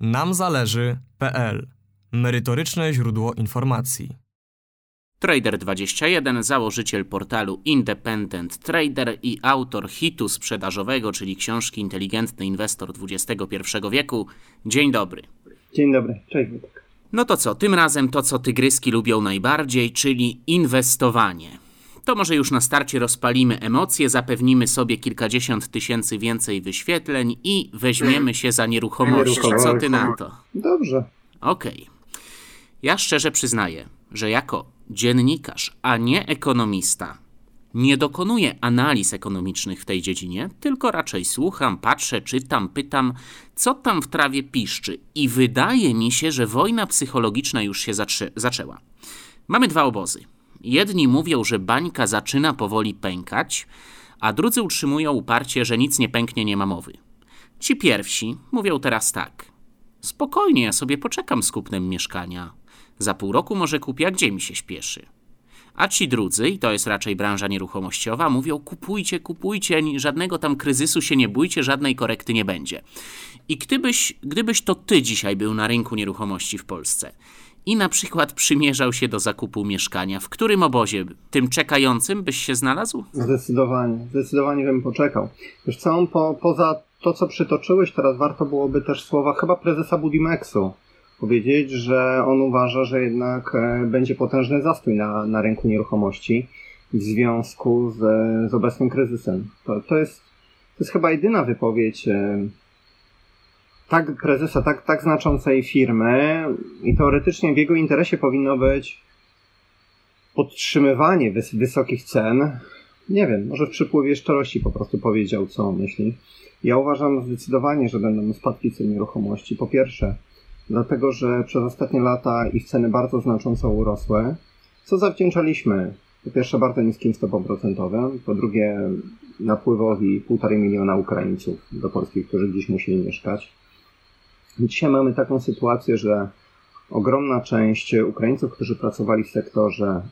namzależy.pl Merytoryczne źródło informacji. Trader21, założyciel portalu Independent Trader i autor hitu sprzedażowego, czyli książki Inteligentny Inwestor XXI wieku. Dzień dobry. Dzień dobry, cześć Wojtek. No to co, tym razem to, co tygryski lubią najbardziej, czyli inwestowanie. To może już na starcie rozpalimy emocje, zapewnimy sobie kilkadziesiąt tysięcy więcej wyświetleń i weźmiemy się za nieruchomości. Co ty na to? Dobrze. Okej. Okay. Ja szczerze przyznaję, że jako dziennikarz, a nie ekonomista, nie dokonuję analiz ekonomicznych w tej dziedzinie, tylko raczej słucham, patrzę, czytam, pytam, co tam w trawie piszczy. I wydaje mi się, że wojna psychologiczna już się zaczę zaczęła. Mamy dwa obozy. Jedni mówią, że bańka zaczyna powoli pękać, a drudzy utrzymują uparcie, że nic nie pęknie, nie ma mowy. Ci pierwsi mówią teraz tak. Spokojnie, ja sobie poczekam z kupnem mieszkania. Za pół roku może kupię, a gdzie mi się śpieszy? A ci drudzy, i to jest raczej branża nieruchomościowa, mówią: kupujcie, kupujcie, żadnego tam kryzysu się nie bójcie, żadnej korekty nie będzie. I gdybyś, gdybyś to ty dzisiaj był na rynku nieruchomości w Polsce i na przykład przymierzał się do zakupu mieszkania, w którym obozie, tym czekającym, byś się znalazł? Zdecydowanie, zdecydowanie bym poczekał. Wiesz co, po, poza to, co przytoczyłeś, teraz warto byłoby też słowa chyba prezesa Budimexu powiedzieć, że on uważa, że jednak e, będzie potężny zastój na, na rynku nieruchomości w związku z, z obecnym kryzysem. To, to, jest, to jest chyba jedyna wypowiedź e, tak prezesa, tak, tak znaczącej firmy i teoretycznie w jego interesie powinno być podtrzymywanie wys wysokich cen. Nie wiem, może w przypływie szczerości po prostu powiedział, co myśli. Ja uważam zdecydowanie, że będą spadki cen nieruchomości. Po pierwsze, dlatego że przez ostatnie lata ich ceny bardzo znacząco urosły, co zawdzięczaliśmy po pierwsze bardzo niskim stopom procentowym, po drugie napływowi półtorej miliona Ukraińców do Polski, którzy gdzieś musieli mieszkać. Dzisiaj mamy taką sytuację, że ogromna część Ukraińców, którzy pracowali w sektorze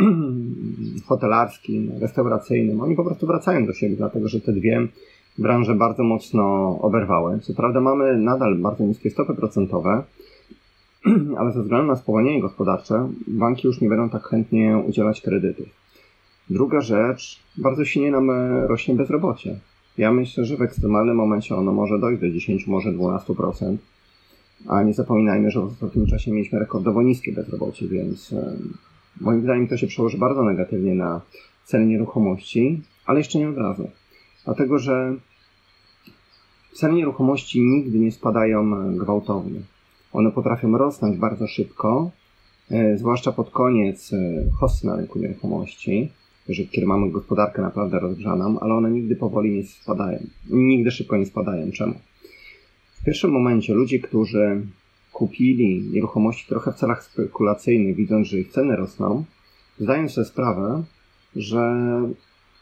hotelarskim, restauracyjnym, oni po prostu wracają do siebie, dlatego że te dwie branże bardzo mocno oberwały. Co prawda mamy nadal bardzo niskie stopy procentowe, ale ze względu na spowolnienie gospodarcze banki już nie będą tak chętnie udzielać kredytów. Druga rzecz, bardzo silnie nam rośnie bezrobocie. Ja myślę, że w ekstremalnym momencie ono może dojść do 10, może 12%. A nie zapominajmy, że w ostatnim czasie mieliśmy rekordowo niskie bezrobocie, więc moim zdaniem to się przełoży bardzo negatywnie na ceny nieruchomości, ale jeszcze nie od razu. Dlatego, że ceny nieruchomości nigdy nie spadają gwałtownie. One potrafią rosnąć bardzo szybko, e, zwłaszcza pod koniec e, hossy na rynku nieruchomości, że kiedy mamy gospodarkę naprawdę rozgrzaną, ale one nigdy powoli nie spadają. Nigdy szybko nie spadają. Czemu? W pierwszym momencie ludzie, którzy kupili nieruchomości trochę w celach spekulacyjnych, widząc, że ich ceny rosną, zdają sobie sprawę, że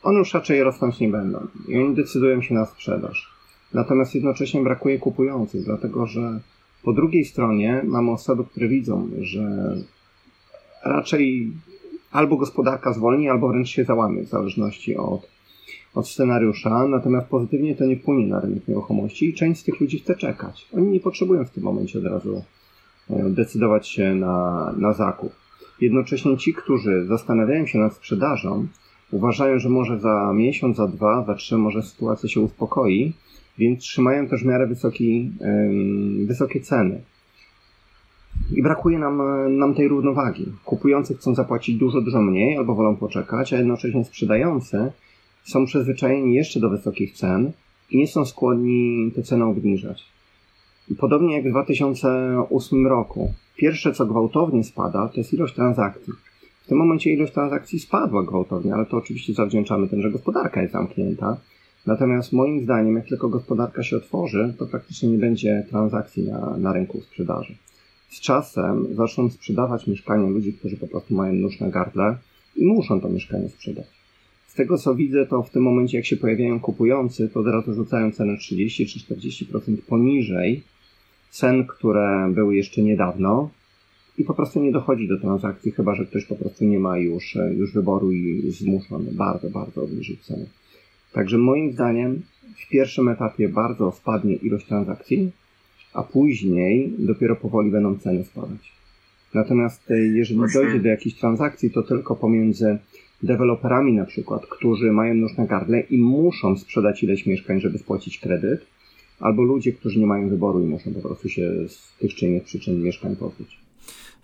one już raczej rosnąć nie będą i oni decydują się na sprzedaż. Natomiast jednocześnie brakuje kupujących, dlatego że po drugiej stronie mamy osoby, które widzą, że raczej albo gospodarka zwolni, albo wręcz się załamie, w zależności od, od scenariusza. Natomiast pozytywnie to nie wpłynie na rynek nieruchomości i część z tych ludzi chce czekać. Oni nie potrzebują w tym momencie od razu e, decydować się na, na zakup. Jednocześnie ci, którzy zastanawiają się nad sprzedażą, uważają, że może za miesiąc, za dwa, za trzy może sytuacja się uspokoi, więc trzymają też w miarę wysoki, wysokie ceny. I brakuje nam, nam tej równowagi. Kupujący chcą zapłacić dużo, dużo mniej albo wolą poczekać, a jednocześnie sprzedający są przyzwyczajeni jeszcze do wysokich cen i nie są skłonni te ceny obniżać. Podobnie jak w 2008 roku. Pierwsze, co gwałtownie spada, to jest ilość transakcji. W tym momencie ilość transakcji spadła gwałtownie, ale to oczywiście zawdzięczamy tym, że gospodarka jest zamknięta. Natomiast moim zdaniem, jak tylko gospodarka się otworzy, to praktycznie nie będzie transakcji na, na rynku sprzedaży. Z czasem zaczną sprzedawać mieszkania ludzie, którzy po prostu mają nóż na gardle i muszą to mieszkanie sprzedać. Z tego co widzę, to w tym momencie, jak się pojawiają kupujący, to od razu rzucają cenę 30 czy 40% poniżej cen, które były jeszcze niedawno, i po prostu nie dochodzi do transakcji, chyba że ktoś po prostu nie ma już, e, już wyboru i jest zmuszony bardzo, bardzo obniżyć cenę. Także moim zdaniem w pierwszym etapie bardzo spadnie ilość transakcji, a później dopiero powoli będą ceny spadać. Natomiast e, jeżeli Właśnie. dojdzie do jakichś transakcji, to tylko pomiędzy deweloperami na przykład, którzy mają nóż na gardle i muszą sprzedać ileś mieszkań, żeby spłacić kredyt, albo ludzie, którzy nie mają wyboru i muszą po prostu się z tych czy innych przyczyn mieszkań pozbyć.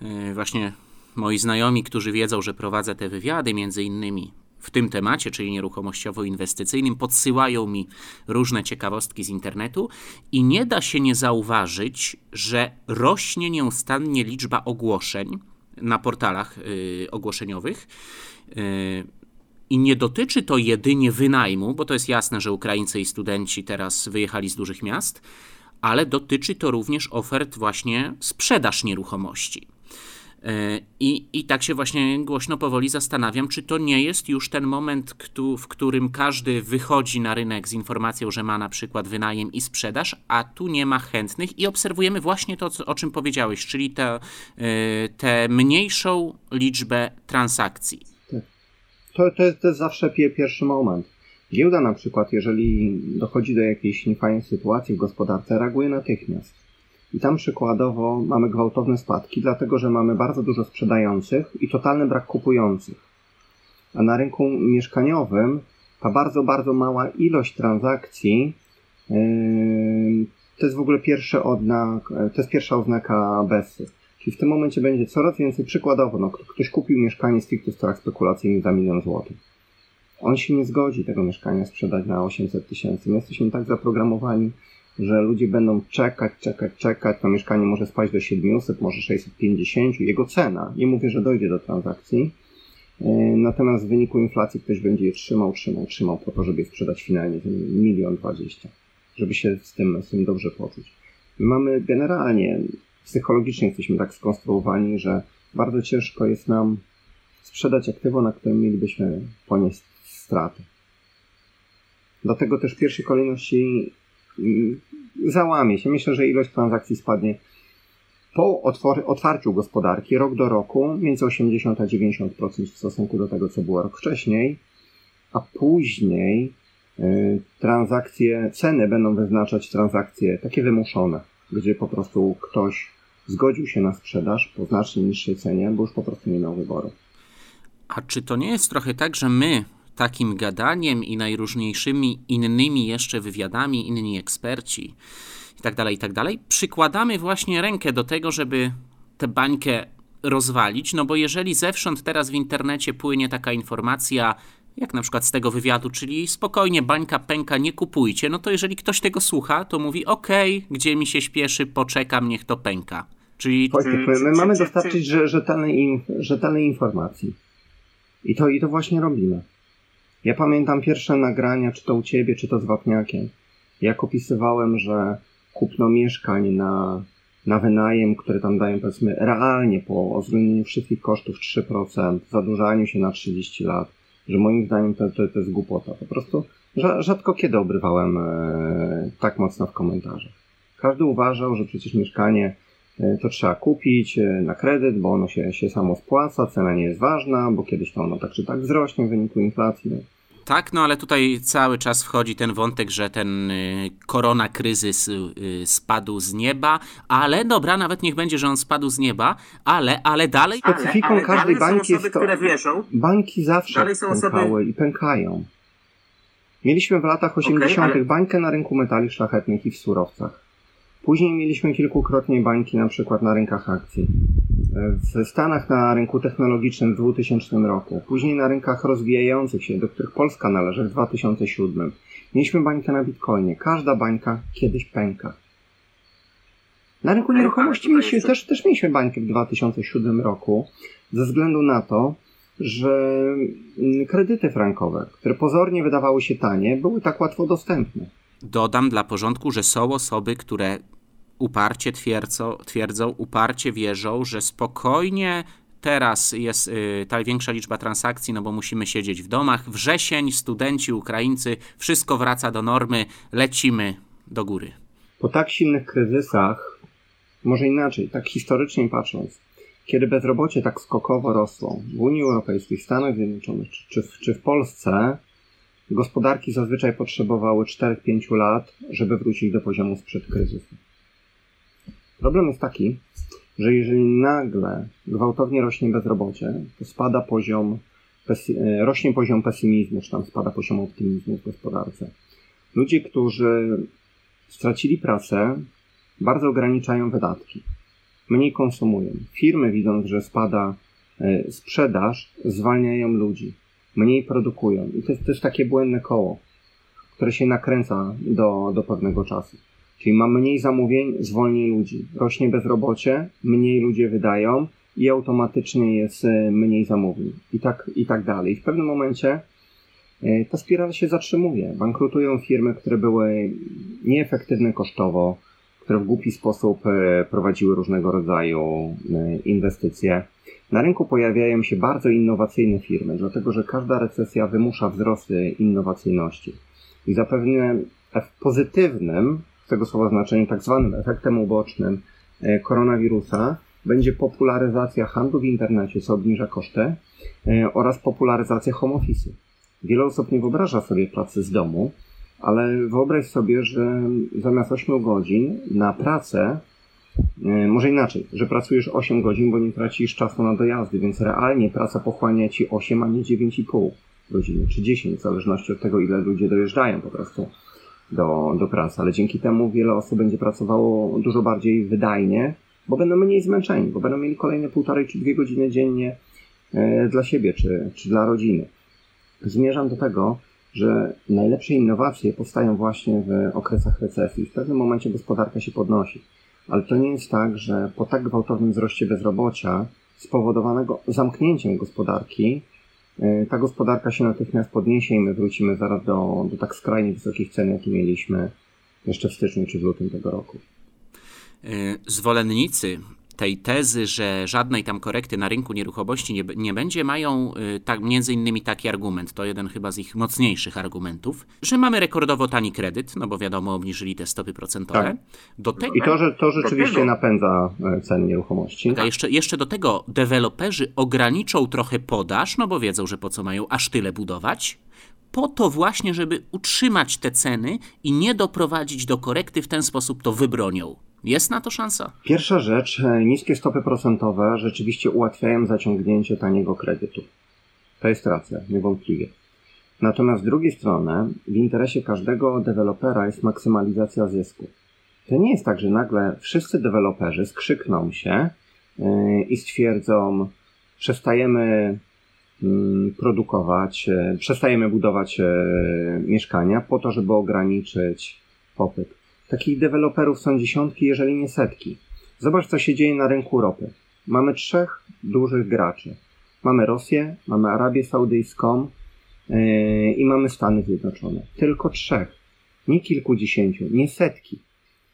Yy, właśnie moi znajomi, którzy wiedzą, że prowadzę te wywiady, między innymi w tym temacie, czyli nieruchomościowo-inwestycyjnym, podsyłają mi różne ciekawostki z internetu i nie da się nie zauważyć, że rośnie nieustannie liczba ogłoszeń na portalach yy, ogłoszeniowych. Yy, i nie dotyczy to jedynie wynajmu, bo to jest jasne, że Ukraińcy i studenci teraz wyjechali z dużych miast, ale dotyczy to również ofert właśnie sprzedaż nieruchomości. E, I, I tak się właśnie głośno powoli zastanawiam, czy to nie jest już ten moment, w którym każdy wychodzi na rynek z informacją, że ma na przykład wynajem i sprzedaż, a tu nie ma chętnych i obserwujemy właśnie to, o czym powiedziałeś, czyli tę te, mniejszą liczbę transakcji. Tak. To, to, jest, to jest zawsze pierwszy moment. Giełda na przykład, jeżeli dochodzi do jakiejś niefajnej sytuacji w gospodarce, reaguje natychmiast i tam przykładowo mamy gwałtowne spadki, dlatego że mamy bardzo dużo sprzedających i totalny brak kupujących. A na rynku mieszkaniowym ta bardzo, bardzo mała ilość transakcji yy, to jest w ogóle pierwszy odnak, to jest pierwsza oznaka BESY. Czyli w tym momencie będzie coraz więcej, przykładowo, no, ktoś kupił mieszkanie stricte w celach spekulacyjnych za milion złotych. On się nie zgodzi tego mieszkania sprzedać na 800 tysięcy. My jesteśmy tak zaprogramowani, że ludzie będą czekać, czekać, czekać, to mieszkanie może spaść do 700, może 650, jego cena. Nie mówię, że dojdzie do transakcji, e, natomiast w wyniku inflacji ktoś będzie je trzymał, trzymał, trzymał po to, żeby je sprzedać finalnie milion dwadzieścia, żeby się z tym, z tym dobrze poczuć. My mamy generalnie, psychologicznie jesteśmy tak skonstruowani, że bardzo ciężko jest nam sprzedać aktywo, na którym mielibyśmy ponieść straty. Dlatego też w pierwszej kolejności załamie się. Myślę, że ilość transakcji spadnie po otwarciu gospodarki rok do roku między 80 a 90% w stosunku do tego, co było rok wcześniej, a później y, transakcje, ceny będą wyznaczać transakcje takie wymuszone, gdzie po prostu ktoś zgodził się na sprzedaż po znacznie niższej cenie, bo już po prostu nie miał wyboru. A czy to nie jest trochę tak, że my takim gadaniem i najróżniejszymi innymi jeszcze wywiadami, inni eksperci itd., tak itd., tak przykładamy właśnie rękę do tego, żeby tę bańkę rozwalić, no bo jeżeli zewsząd teraz w internecie płynie taka informacja, jak na przykład z tego wywiadu, czyli spokojnie, bańka pęka, nie kupujcie, no to jeżeli ktoś tego słucha, to mówi okej, okay, gdzie mi się śpieszy, poczekam, niech to pęka. Czyli... Wojtek, my, my mamy dostarczyć rzetelnej, rzetelnej informacji. I to, I to właśnie robimy. Ja pamiętam pierwsze nagrania, czy to u ciebie, czy to z Wapniakiem, jak opisywałem, że kupno mieszkań na, na wynajem, które tam dają powiedzmy realnie po uwzględnieniu wszystkich kosztów 3%, zadłużaniu się na 30 lat, że moim zdaniem to, to, to jest głupota. Po prostu rzadko kiedy obrywałem e, tak mocno w komentarzach. Każdy uważał, że przecież mieszkanie to trzeba kupić e, na kredyt, bo ono się, się samo spłaca, cena nie jest ważna, bo kiedyś to ono tak czy tak wzrośnie w wyniku inflacji. No. Tak, no ale tutaj cały czas wchodzi ten wątek, że ten y, korona kryzys spadł z nieba, ale dobra, nawet niech będzie, że on spadł z nieba, ale, ale dalej... Specyfiką ale, ale każdej banki jest to... Wierzą, banki zawsze pękały osoby... i pękają. Mieliśmy w latach 80. Okay, ale... bańkę na rynku metali szlachetnych i w surowcach. Później mieliśmy kilkukrotnie bańki na przykład na rynkach akcji. W Stanach na rynku technologicznym w 2000 roku, później na rynkach rozwijających się, do których Polska należy w 2007. Mieliśmy bańkę na Bitcoinie. Każda bańka kiedyś pęka. Na rynku nieruchomości mieliśmy, też, też mieliśmy bańkę w 2007 roku, ze względu na to, że kredyty frankowe, które pozornie wydawały się tanie, były tak łatwo dostępne. Dodam dla porządku, że są osoby, które uparcie twierdzą, twierdzą, uparcie wierzą, że spokojnie teraz jest y, ta większa liczba transakcji, no bo musimy siedzieć w domach. Wrzesień, studenci, Ukraińcy, wszystko wraca do normy, lecimy do góry. Po tak silnych kryzysach, może inaczej, tak historycznie patrząc, kiedy bezrobocie tak skokowo rosło w Unii Europejskiej, Stanach Zjednoczonych czy, czy, w, czy w Polsce, gospodarki zazwyczaj potrzebowały 4-5 lat, żeby wrócić do poziomu sprzed kryzysu. Problem jest taki, że jeżeli nagle gwałtownie rośnie bezrobocie, to spada poziom, e, rośnie poziom pesymizmu, czy tam spada poziom optymizmu w gospodarce. Ludzie, którzy stracili pracę, bardzo ograniczają wydatki, mniej konsumują. Firmy, widząc, że spada e, sprzedaż, zwalniają ludzi, mniej produkują. I to jest też takie błędne koło, które się nakręca do, do pewnego czasu. Czyli ma mniej zamówień, zwolni ludzi. Rośnie bezrobocie, mniej ludzie wydają i automatycznie jest e, mniej zamówień. I tak, i tak dalej. I w pewnym momencie e, ta spirala się zatrzymuje. Bankrutują firmy, które były nieefektywne kosztowo, które w głupi sposób e, prowadziły różnego rodzaju inwestycje. Na rynku pojawiają się bardzo innowacyjne firmy, dlatego że każda recesja wymusza wzrosty innowacyjności. I zapewne w pozytywnym tego słowa znaczeniu, tak zwanym efektem ubocznym e, koronawirusa będzie popularyzacja handlu w internecie, co obniża koszty, e, oraz popularyzacja home office. Wiele osób nie wyobraża sobie pracy z domu, ale wyobraź sobie, że zamiast 8 godzin na pracę, może inaczej, że pracujesz 8 godzin, bo nie tracisz czasu na dojazdy, więc realnie praca pochłania ci 8, a nie 9,5 godziny, czy 10, w zależności od tego, ile ludzie dojeżdżają po prostu do, do pracy, ale dzięki temu wiele osób będzie pracowało dużo bardziej wydajnie, bo będą mniej zmęczeni, bo będą mieli kolejne półtorej czy dwie godziny dziennie e, dla siebie czy, czy dla rodziny. Zmierzam do tego, że najlepsze innowacje powstają właśnie w okresach recesji. W pewnym momencie gospodarka się podnosi. Ale to nie jest tak, że po tak gwałtownym wzroście bezrobocia spowodowanego zamknięciem gospodarki E, ta gospodarka się natychmiast podniesie i my wrócimy zaraz do, do tak skrajnie wysokich cen, jakie mieliśmy jeszcze w styczniu czy w lutym tego roku. E, zwolennicy tej tezy, że żadnej tam korekty na rynku nieruchomości nie, nie będzie, mają y, tak, między innymi taki argument, to jeden chyba z ich mocniejszych argumentów, że mamy rekordowo tani kredyt, no bo wiadomo, obniżyli te stopy procentowe. Tak. Do tego, I to, że to rzeczywiście tego, napędza e, ceny nieruchomości. Tak, a jeszcze, jeszcze do tego deweloperzy ograniczą trochę podaż, no bo wiedzą, że po co mają aż tyle budować, po to właśnie, żeby utrzymać te ceny i nie doprowadzić do korekty, w ten sposób to wybronią. Jest na to szansa? Pierwsza rzecz, e, niskie stopy procentowe rzeczywiście ułatwiają zaciągnięcie taniego kredytu. To jest racja, niewątpliwie. Natomiast z drugiej strony, w interesie każdego dewelopera jest maksymalizacja zysku. To nie jest tak, że nagle wszyscy deweloperzy skrzykną się e, i stwierdzą, przestajemy mm, produkować, e, przestajemy budować mieszkania po to, żeby ograniczyć popyt. Takich deweloperów są dziesiątki, jeżeli nie setki. Zobacz, co się dzieje na rynku ropy. Mamy trzech dużych graczy. Mamy Rosję, mamy Arabię Saudyjską yy, i mamy Stany Zjednoczone. Tylko trzech. Nie kilkudziesięciu, nie setki.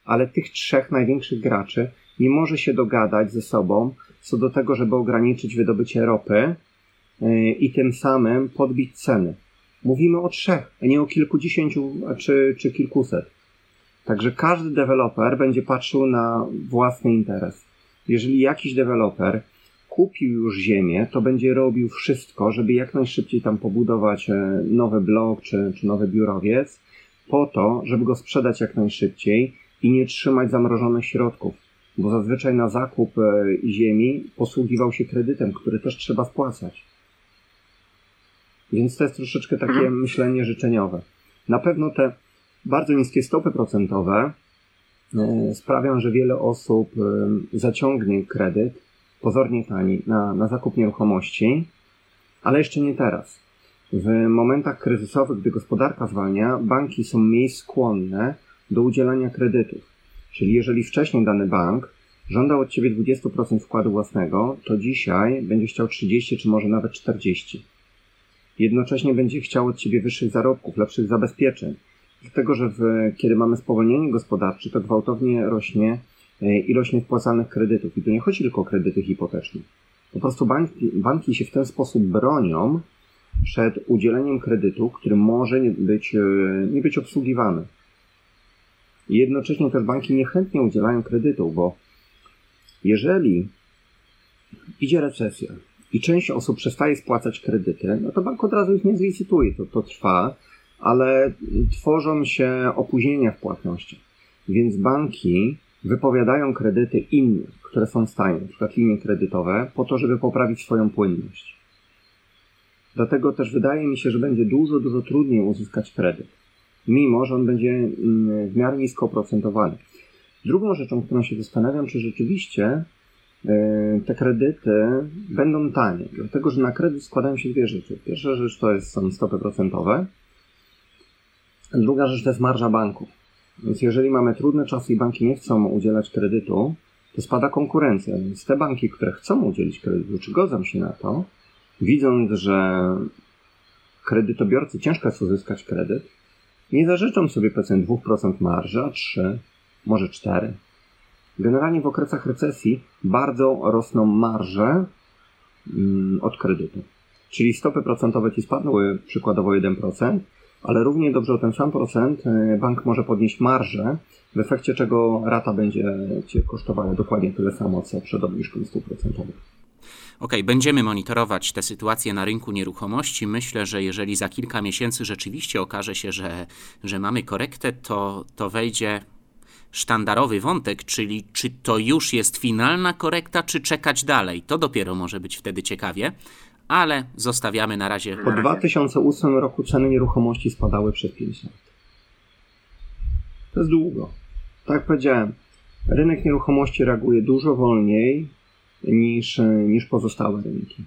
Ale tych trzech największych graczy nie może się dogadać ze sobą co do tego, żeby ograniczyć wydobycie ropy yy, i tym samym podbić ceny. Mówimy o trzech, a nie o kilkudziesięciu czy, czy kilkuset. Także każdy deweloper będzie patrzył na własny interes. Jeżeli jakiś deweloper kupił już ziemię, to będzie robił wszystko, żeby jak najszybciej tam pobudować e, nowy blok czy, czy nowy biurowiec, po to, żeby go sprzedać jak najszybciej i nie trzymać zamrożonych środków. Bo zazwyczaj na zakup e, ziemi posługiwał się kredytem, który też trzeba spłacać. Więc to jest troszeczkę takie mhm. myślenie życzeniowe. Na pewno te bardzo niskie stopy procentowe e, sprawią, że wiele osób e, zaciągnie kredyt, pozornie tani, na, na zakup nieruchomości, ale jeszcze nie teraz. W momentach kryzysowych, gdy gospodarka zwalnia, banki są mniej skłonne do udzielania kredytów. Czyli jeżeli wcześniej dany bank żądał od Ciebie 20% wkładu własnego, to dzisiaj będzie chciał 30 czy może nawet 40. Jednocześnie będzie chciał od Ciebie wyższych zarobków, lepszych zabezpieczeń, Dlatego, że w, kiedy mamy spowolnienie gospodarcze, to gwałtownie rośnie e, ilość niewpłacanych kredytów. I tu nie chodzi tylko o kredyty hipoteczne. Po prostu banki, banki się w ten sposób bronią przed udzieleniem kredytu, który może nie być, e, nie być obsługiwany. I jednocześnie też banki niechętnie udzielają kredytów, bo jeżeli idzie recesja i część osób przestaje spłacać kredyty, no to bank od razu ich nie zlicytuje. To, to trwa ale tworzą się opóźnienia w płatnościach. Więc banki wypowiadają kredyty inne, które są stanie, np. linie kredytowe, po to, żeby poprawić swoją płynność. Dlatego też wydaje mi się, że będzie dużo, dużo trudniej uzyskać kredyt, mimo że on będzie mm, w miarę nisko oprocentowany. Drugą rzeczą, którą się zastanawiam, czy rzeczywiście e, te kredyty będą tanie, dlatego że na kredyt składają się dwie rzeczy. Pierwsza rzecz to jest, są stopy procentowe, druga rzecz to jest marża banków. Więc jeżeli mamy trudne czasy i banki nie chcą udzielać kredytu, to spada konkurencja. Więc te banki, które chcą udzielić kredytu, czy godzą się na to, widząc, że kredytobiorcy ciężko jest uzyskać kredyt, nie zażyczą sobie powiedzmy 2% marży, a 3, może 4. Generalnie w okresach recesji bardzo rosną marże mm, od kredytu. Czyli stopy procentowe ci spadły przykładowo 1%, ale równie dobrze o ten sam procent e, bank może podnieść marżę, w efekcie czego rata będzie Cię kosztowała dokładnie tyle samo, co przed obniżką stóp procentowych. OK, będziemy monitorować tę sytuację na rynku nieruchomości. Myślę, że jeżeli za kilka miesięcy rzeczywiście okaże się, że, że mamy korektę, to, to wejdzie sztandarowy wątek, czyli czy to już jest finalna korekta, czy czekać dalej. To dopiero może być wtedy ciekawie ale zostawiamy na razie. Po 2008 roku ceny nieruchomości spadały przez 5 lat. To jest długo. Tak jak powiedziałem, rynek nieruchomości reaguje dużo wolniej niż, niż pozostałe rynki.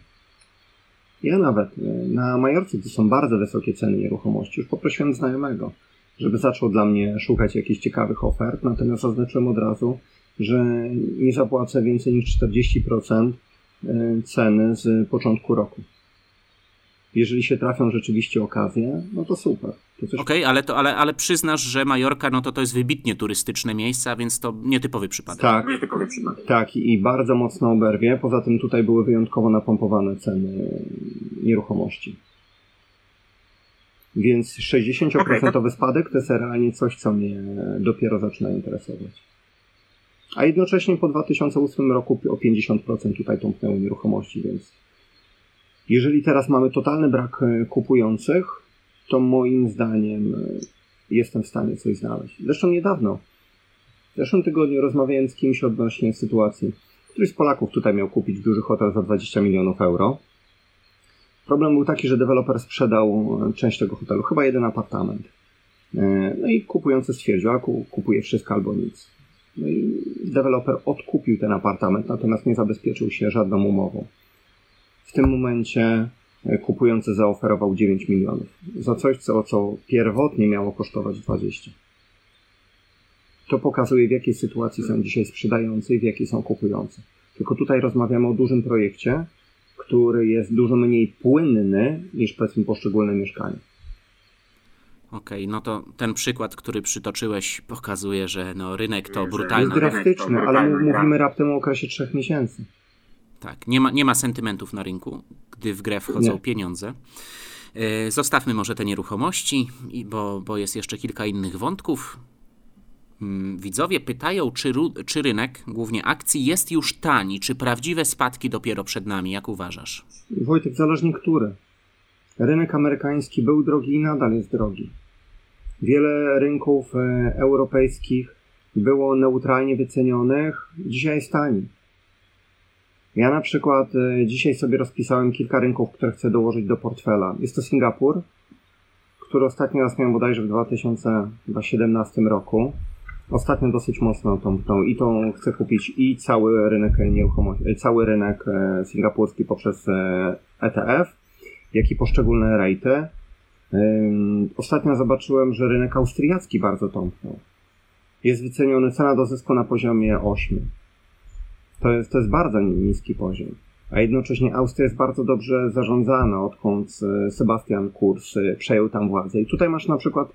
Ja nawet e, na Majorce, gdzie są bardzo wysokie ceny nieruchomości, już poprosiłem znajomego, żeby zaczął dla mnie szukać jakichś ciekawych ofert, natomiast zaznaczyłem od razu, że nie zapłacę więcej niż 40% E, ceny z początku roku. Jeżeli się trafią rzeczywiście okazje, no to super. Okej, okay, ale, to, ale, ale przyznasz, że Majorka no to, to jest wybitnie turystyczne miejsce, a więc to nietypowy przypadek. Tak, nietypowy przypadek. tak i bardzo mocno oberwie. Poza tym tutaj były wyjątkowo napompowane ceny nieruchomości. Więc 60% okay. spadek to jest realnie coś, co mnie dopiero zaczyna interesować. A jednocześnie po 2008 roku o 50% tutaj tąpnęły nieruchomości, więc jeżeli teraz mamy totalny brak e, kupujących, to moim zdaniem e, jestem w stanie coś znaleźć. Zresztą niedawno, w zeszłym tygodniu rozmawiałem z kimś odnośnie sytuacji. Któryś z Polaków tutaj miał kupić duży hotel za 20 milionów euro. Problem był taki, że deweloper sprzedał e, część tego hotelu, chyba jeden apartament. No i kupujący stwierdził, a kupuje wszystko albo nic. No i deweloper odkupił ten apartament, natomiast nie zabezpieczył się żadną umową. W tym momencie e, kupujący zaoferował 9 milionów za coś, co, co pierwotnie miało kosztować 20. To pokazuje, w jakiej sytuacji są dzisiaj sprzedający i w jakiej są kupujący. Tylko tutaj rozmawiamy o dużym projekcie, który jest dużo mniej płynny niż powiedzmy poszczególne mieszkania. Okej, okay, no to ten przykład, który przytoczyłeś, pokazuje, że no, rynek to brutalny. Jest drastyczny, ale mówimy raptem o okresie trzech miesięcy. Tak, nie ma, nie ma sentymentów na rynku, gdy w grę wchodzą nie. pieniądze. E, zostawmy może te nieruchomości, bo, bo jest jeszcze kilka innych wątków. Mm, widzowie pytają, czy, czy rynek, głównie akcji, jest już tani, czy prawdziwe spadki dopiero przed nami. Jak uważasz? Wojtek, zależnie który. Rynek amerykański był drogi i nadal jest drogi. Wiele rynków e, europejskich było neutralnie wycenionych, dzisiaj jest tani. Ja na przykład e, dzisiaj sobie rozpisałem kilka rynków, które chcę dołożyć do portfela. Jest to Singapur, który ostatni raz miałem bodajże w 2017 roku. Ostatnio dosyć mocno tą, tą i tą chcę kupić i cały rynek nieruchomości, cały rynek e, singapurski poprzez ETF jak i poszczególne rejty. Ostatnio zobaczyłem, że rynek austriacki bardzo tąpnął. Jest wyceniony cena do zysku na poziomie 8. To jest, to jest bardzo niski poziom. A jednocześnie Austria jest bardzo dobrze zarządzana, odkąd e, Sebastian Kurz e, przejął tam władzę. I tutaj masz na przykład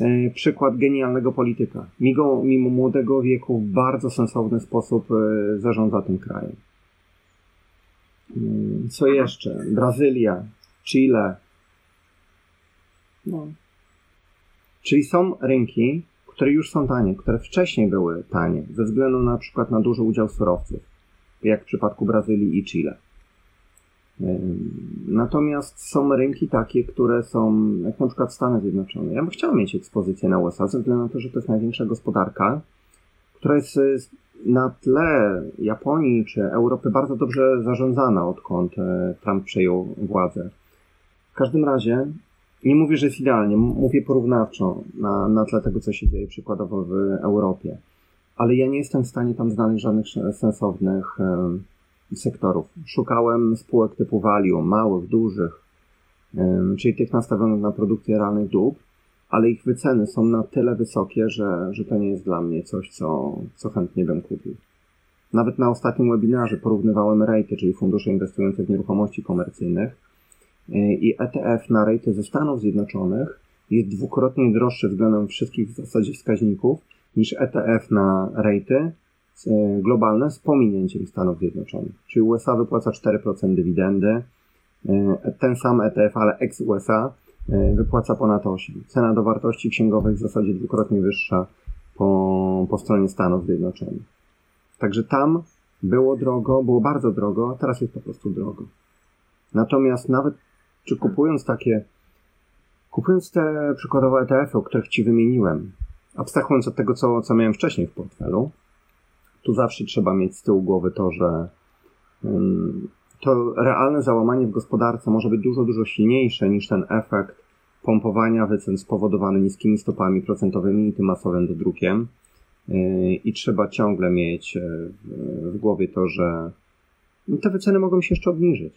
e, przykład genialnego polityka. Mimo, mimo młodego wieku w bardzo sensowny sposób zarządza tym krajem. Mm, co jeszcze? Brazylia, Chile. No. Czyli są rynki, które już są tanie, które wcześniej były tanie, ze względu na przykład na duży udział surowców, jak w przypadku Brazylii i Chile. Natomiast są rynki takie, które są, jak na przykład Stany Zjednoczone. Ja bym chciał mieć ekspozycję na USA, ze względu na to, że to jest największa gospodarka, która jest na tle Japonii czy Europy bardzo dobrze zarządzana, odkąd e, Trump przejął władzę. W każdym razie nie mówię, że jest idealnie, mówię porównawczo na, na tle tego, co się dzieje przykładowo w Europie. Ale ja nie jestem w stanie tam znaleźć żadnych sensownych sektorów. Szukałem spółek typu value, małych, dużych, czyli tych nastawionych na produkcję realnych dóbr, ale ich wyceny są na tyle wysokie, że, że to nie jest dla mnie coś, co, co chętnie bym kupił. Nawet na ostatnim webinarze porównywałem rejty, czyli fundusze inwestujące w nieruchomości komercyjnych i ETF na rejty ze Stanów Zjednoczonych jest dwukrotnie droższy względem wszystkich w zasadzie wskaźników niż ETF na rejty e, globalne z pominięciem Stanów Zjednoczonych. Czyli USA wypłaca 4% dywidendy, e, ten sam ETF, ale ex-USA wypłaca ponad 8. Cena do wartości księgowej w zasadzie dwukrotnie wyższa po, po stronie Stanów Zjednoczonych. Także tam było drogo, było bardzo drogo, a teraz jest po prostu drogo. Natomiast nawet czy kupując takie, kupując te przykładowe ETF-y, o których Ci wymieniłem, abstrahując od tego, co, co miałem wcześniej w portfelu, tu zawsze trzeba mieć z tyłu głowy to, że to realne załamanie w gospodarce może być dużo, dużo silniejsze niż ten efekt pompowania wycen spowodowany niskimi stopami procentowymi i tym masowym dodrukiem. Yy, I trzeba ciągle mieć e, w głowie to, że te wyceny mogą się jeszcze obniżyć.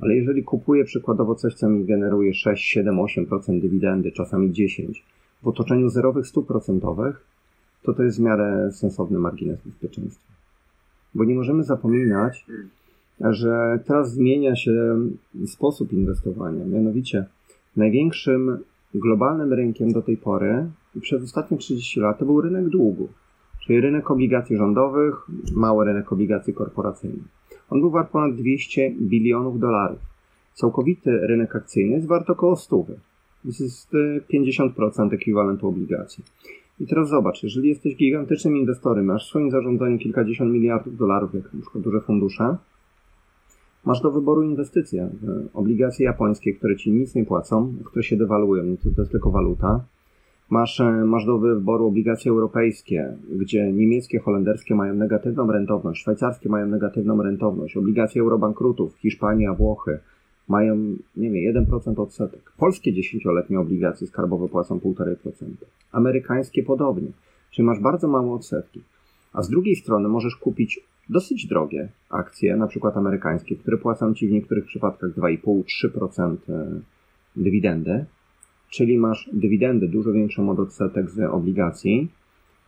Ale jeżeli kupuję przykładowo coś, co mi generuje 6, 7, 8% dywidendy, czasami 10, w otoczeniu zerowych stóp procentowych, to to jest w miarę sensowny margines bezpieczeństwa. Bo nie możemy zapominać, że teraz zmienia się sposób inwestowania. Mianowicie największym globalnym rynkiem do tej pory przez ostatnie 30 lat to był rynek długu, czyli rynek obligacji rządowych, mały rynek obligacji korporacyjnych. On był wart ponad 200 bilionów dolarów. Całkowity rynek akcyjny jest wart około 100. To jest 50% ekwiwalentu obligacji. I teraz zobacz, jeżeli jesteś gigantycznym inwestorem, masz w swoim zarządzaniu kilkadziesiąt miliardów dolarów, jak na przykład duże fundusze, Masz do wyboru inwestycje. Obligacje japońskie, które ci nic nie płacą, które się dewaluują, to jest tylko waluta. Masz, e, masz do wyboru obligacje europejskie, gdzie niemieckie, holenderskie mają negatywną rentowność, szwajcarskie mają negatywną rentowność, obligacje eurobankrutów, Hiszpania, Włochy mają, nie wiem, 1% odsetek. Polskie dziesięcioletnie obligacje skarbowe płacą 1,5%. Amerykańskie podobnie. Czyli masz bardzo małe odsetki. A z drugiej strony możesz kupić dosyć drogie akcje, na przykład amerykańskie, które płacą ci w niektórych przypadkach 2,5-3% e, dywidendy, czyli masz dywidendy dużo większą od odsetek z obligacji,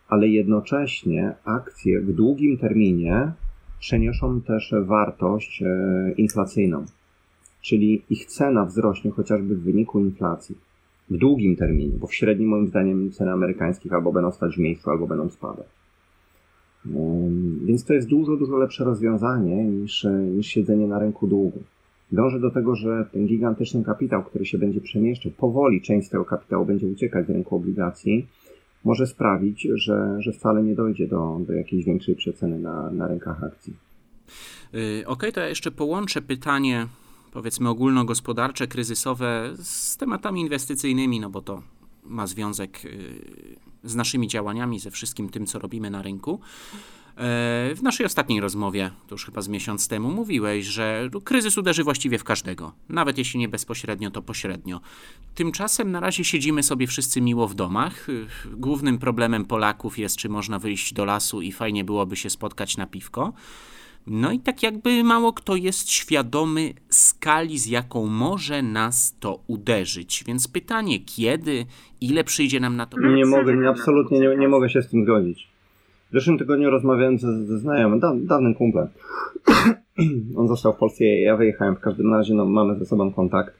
ale jednocześnie akcje w długim terminie przeniosą też wartość e, inflacyjną, czyli ich cena wzrośnie chociażby w wyniku inflacji w długim terminie, bo w średnim moim zdaniem ceny amerykańskich albo będą stać w miejscu, albo będą spadać. Więc to jest dużo, dużo lepsze rozwiązanie niż, niż siedzenie na rynku długu. Dążę do tego, że ten gigantyczny kapitał, który się będzie przemieszczał, powoli część tego kapitału będzie uciekać z rynku obligacji, może sprawić, że, że wcale nie dojdzie do, do jakiejś większej przeceny na, na rynkach akcji. Yy, Okej, okay, to ja jeszcze połączę pytanie, powiedzmy ogólnogospodarcze, kryzysowe z tematami inwestycyjnymi, no bo to ma związek yy, z naszymi działaniami, ze wszystkim tym, co robimy na rynku. E, w naszej ostatniej rozmowie, to już chyba z miesiąc temu, mówiłeś, że kryzys uderzy właściwie w każdego, nawet jeśli nie bezpośrednio, to pośrednio. Tymczasem na razie siedzimy sobie wszyscy miło w domach. Głównym problemem Polaków jest, czy można wyjść do lasu i fajnie byłoby się spotkać na piwko. No i tak jakby mało kto jest świadomy skali, z jaką może nas to uderzyć. Więc pytanie, kiedy, ile przyjdzie nam na to... Nie mogę, nie, absolutnie nie, nie mogę się z tym zgodzić. W zeszłym tygodniu rozmawiałem ze, ze znajomym, da, dawnym kumplem. On został w Polsce, ja wyjechałem. W każdym razie no, mamy ze sobą kontakt.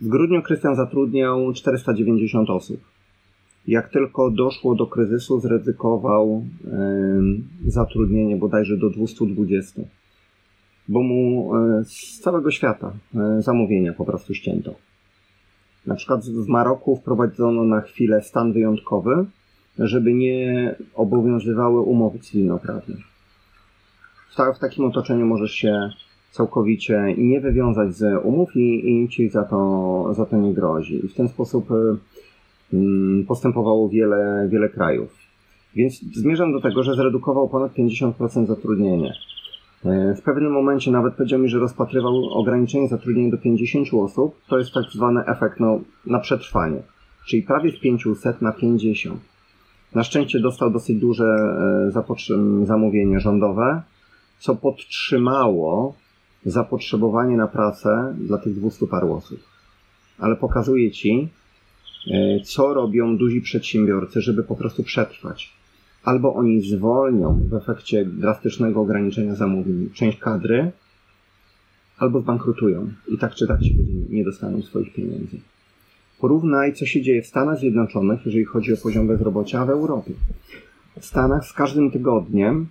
W grudniu Krystian zatrudniał 490 osób jak tylko doszło do kryzysu, zryzykował zatrudnienie bodajże do 220, bo mu e, z całego świata e, zamówienia po prostu ścięto. Na przykład w Maroku wprowadzono na chwilę stan wyjątkowy, żeby nie obowiązywały umowy cywilnoprawne. W, ta, w takim otoczeniu możesz się całkowicie nie wywiązać z umów i, i ci za to, za to nie grozi. I w ten sposób Mm, postępowało wiele, wiele krajów. Więc zmierzam do tego, że zredukował ponad 50% zatrudnienia. E, w pewnym momencie nawet powiedział mi, że rozpatrywał ograniczenie zatrudnienia do 50 osób. To jest tak zwany efekt no, na przetrwanie. Czyli prawie z 500 na 50. Na szczęście dostał dosyć duże e, zamówienie rządowe, co podtrzymało zapotrzebowanie na pracę dla tych 200 paru osób. Ale pokazuje ci, e, co robią duzi przedsiębiorcy, żeby po prostu przetrwać. Albo oni zwolnią w efekcie drastycznego ograniczenia zamówień część kadry, albo zbankrutują i tak czy tak się nie dostaną swoich pieniędzy. Porównaj, co się dzieje w Stanach Zjednoczonych, jeżeli chodzi o poziom bezrobocia, w Europie. W Stanach z każdym tygodniem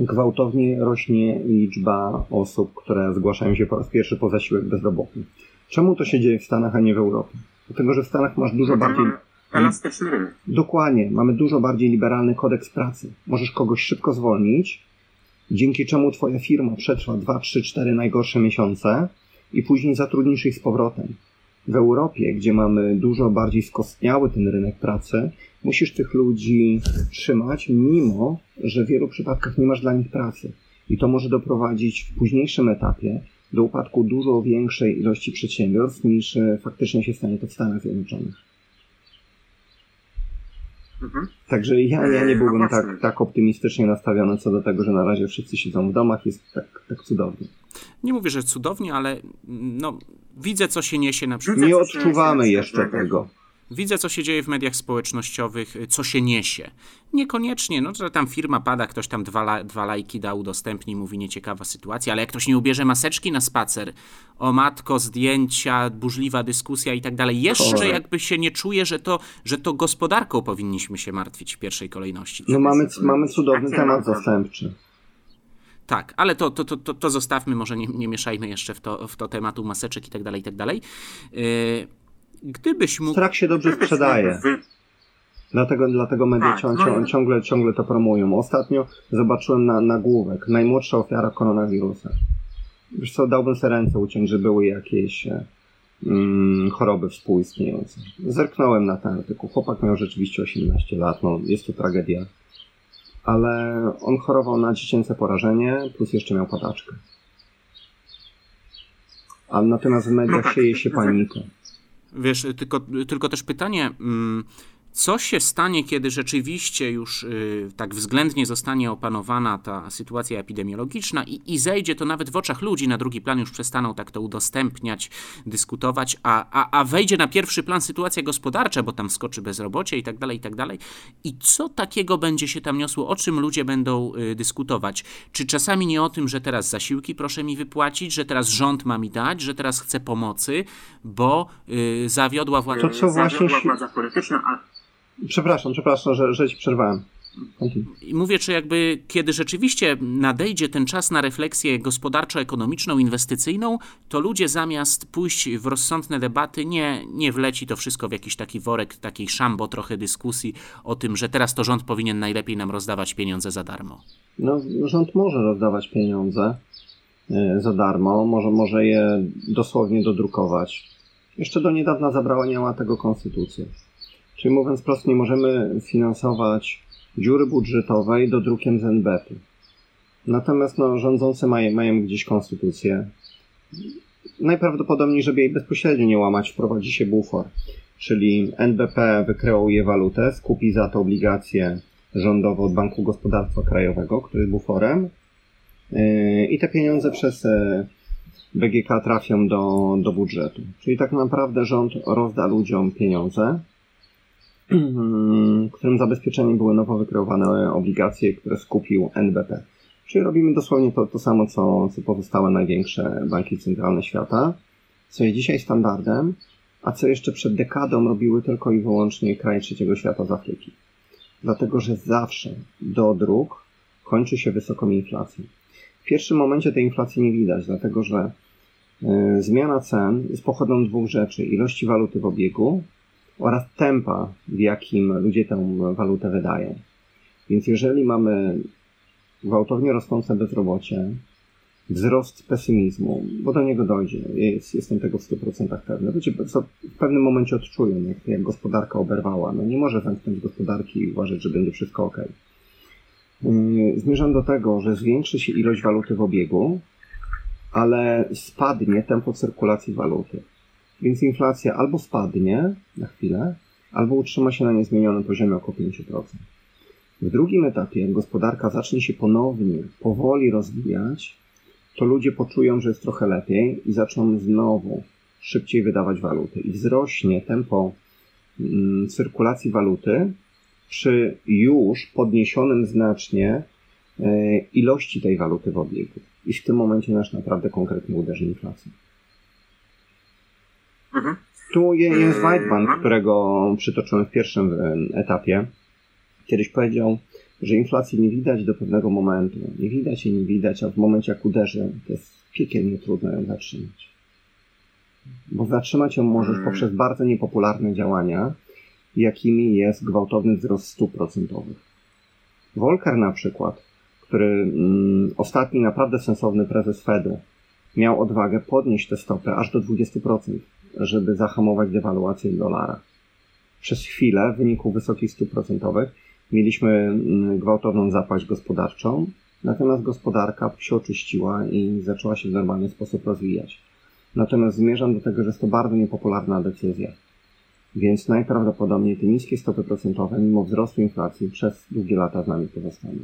gwałtownie rośnie liczba osób, które zgłaszają się po raz pierwszy po zasiłek bezrobotny. Czemu to się dzieje w Stanach, a nie w Europie? Dlatego, że w Stanach masz dużo bardziej. Elastyczny rynek. Dokładnie. Mamy dużo bardziej liberalny kodeks pracy. Możesz kogoś szybko zwolnić, dzięki czemu twoja firma przetrwa 2, 3, 4 najgorsze miesiące i później zatrudnisz ich z powrotem w Europie, gdzie mamy dużo bardziej skostniały ten rynek pracy, musisz tych ludzi trzymać, mimo że w wielu przypadkach nie masz dla nich pracy. I to może doprowadzić w późniejszym etapie do upadku dużo większej ilości przedsiębiorstw niż e, faktycznie się stanie to w Stanach Zjednoczonych. Mhm. Także ja, ja nie byłbym no tak, tak optymistycznie nastawiony co do tego, że na razie wszyscy siedzą w domach, jest tak, tak cudownie. Nie mówię, że cudownie, ale no, widzę, co się niesie na przykład. Nie odczuwamy jeszcze tego. Widzę, co się dzieje w mediach społecznościowych, co się niesie. Niekoniecznie, no, że tam firma pada, ktoś tam dwa, dwa lajki da, udostępni, mówi nieciekawa sytuacja, ale jak ktoś nie ubierze maseczki na spacer, o matko, zdjęcia, burzliwa dyskusja i tak dalej, jeszcze jakby się nie czuje, że to, że to gospodarką powinniśmy się martwić w pierwszej kolejności. No mamy, mamy cudowny temat zastępczy. Tak, ale to, to, to, to zostawmy, może nie, nie mieszajmy jeszcze w to, w to tematu maseczek i tak dalej, i tak dalej. Yy, gdybyś mógł... Strach się dobrze sprzedaje. Dlatego, dlatego media tak, no ciągle, ciągle to promują. Ostatnio zobaczyłem na, nagłówek. Najmłodsza ofiara koronawirusa. Wiesz co, dałbym sobie ręce uciąć, że były jakieś e, mm, choroby współistniejące. Zerknąłem na ten artykuł. Chłopak miał rzeczywiście 18 lat. No, jest to tragedia ale on chorował na dziecięce porażenie, plus jeszcze miał padaczkę. A natomiast w mediach no tak, sieje się panika. Wiesz, tylko, tylko też pytanie, mm, co się stanie, kiedy rzeczywiście już y, tak względnie zostanie opanowana ta sytuacja epidemiologiczna i, i, zejdzie to nawet w oczach ludzi na drugi plan, już przestaną tak to udostępniać, dyskutować, a, a, a wejdzie na pierwszy plan sytuacja gospodarcza, bo tam skoczy bezrobocie i tak dalej, i tak dalej. I co takiego będzie się tam niosło, o czym ludzie będą y, dyskutować? Czy czasami nie o tym, że teraz zasiłki proszę mi wypłacić, że teraz rząd ma mi dać, że teraz chce pomocy, bo y, zawiodła władza. To co właśnie... Zawiodła władza polityczna, a Przepraszam, przepraszam, że, że ci przerwałem. I mówię, czy jakby kiedy rzeczywiście nadejdzie ten czas na refleksję gospodarczo-ekonomiczną, inwestycyjną, to ludzie zamiast pójść w rozsądne debaty, nie, nie wleci to wszystko w jakiś taki worek, takiej szambo trochę dyskusji o tym, że teraz to rząd powinien najlepiej nam rozdawać pieniądze za darmo. No, rząd może rozdawać pieniądze e, za darmo, może, może je dosłownie dodrukować. Jeszcze do niedawna zabrała niała tego konstytucja. Czyli mówiąc prosto, nie możemy finansować dziury budżetowej do drukiem z NBP-u. Natomiast no, rządzący mają, mają gdzieś konstytucję. Najprawdopodobniej, żeby jej bezpośrednio nie łamać, wprowadzi się bufor. Czyli NBP wykreuje walutę, skupi za to obligacje rządowe od Banku Gospodarstwa Krajowego, który jest buforem. Yy, I te pieniądze przez yy, BGK trafią do, do budżetu. Czyli tak naprawdę rząd rozda ludziom pieniądze, którym zabezpieczeniem były nowo wykreowane obligacje, które skupił NBP. Czyli robimy dosłownie to, to samo, co, co pozostałe największe banki centralne świata, co jest dzisiaj standardem, a co jeszcze przed dekadą robiły tylko i wyłącznie kraje trzeciego świata z Afryki. Dlatego, że zawsze do dróg kończy się wysoką inflacją. W pierwszym momencie tej inflacji nie widać, dlatego że y, zmiana cen jest pochodną dwóch rzeczy: ilości waluty w obiegu oraz tempa, w jakim ludzie tę walutę wydają. Więc jeżeli mamy gwałtownie rosnące bezrobocie, wzrost pesymizmu, bo do niego dojdzie. Jest, jestem tego w 100% pewny. Ludzie w pewnym momencie odczują, jak, jak gospodarka oberwała. No nie może zamknąć gospodarki i uważać, że będzie wszystko ok. Yy, zmierzam do tego, że zwiększy się ilość waluty w obiegu, ale spadnie tempo cyrkulacji waluty. Więc inflacja albo spadnie na chwilę, albo utrzyma się na niezmienionym poziomie około 5%. W drugim etapie, jak gospodarka zacznie się ponownie powoli rozwijać, to ludzie poczują, że jest trochę lepiej i zaczną znowu szybciej wydawać waluty. I wzrośnie tempo mm, cyrkulacji waluty przy już podniesionym znacznie e, ilości tej waluty w obiegu. I w tym momencie nasz naprawdę konkretnie uderzy inflacja. Mhm. Tu jest Weidman, którego przytoczyłem w pierwszym e, etapie. Kiedyś powiedział, że inflacji nie widać do pewnego momentu. Nie widać i nie widać, a w momencie jak uderzy, to jest piekielnie trudno ją zatrzymać. Bo zatrzymać ją możesz hmm. poprzez bardzo niepopularne działania, jakimi jest gwałtowny wzrost stóp procentowych. Volcker na przykład, który mm, ostatni naprawdę sensowny prezes Fedu, miał odwagę podnieść te stopy aż do 20%, żeby zahamować dewaluację dolara. Przez chwilę w wyniku wysokich stóp procentowych mieliśmy mm, gwałtowną zapaść gospodarczą, natomiast gospodarka się oczyściła i zaczęła się w normalny sposób rozwijać. Natomiast zmierzam do tego, że jest to bardzo niepopularna decyzja. Więc najprawdopodobniej te niskie stopy procentowe, mimo wzrostu inflacji, przez długie lata z nami pozostaną.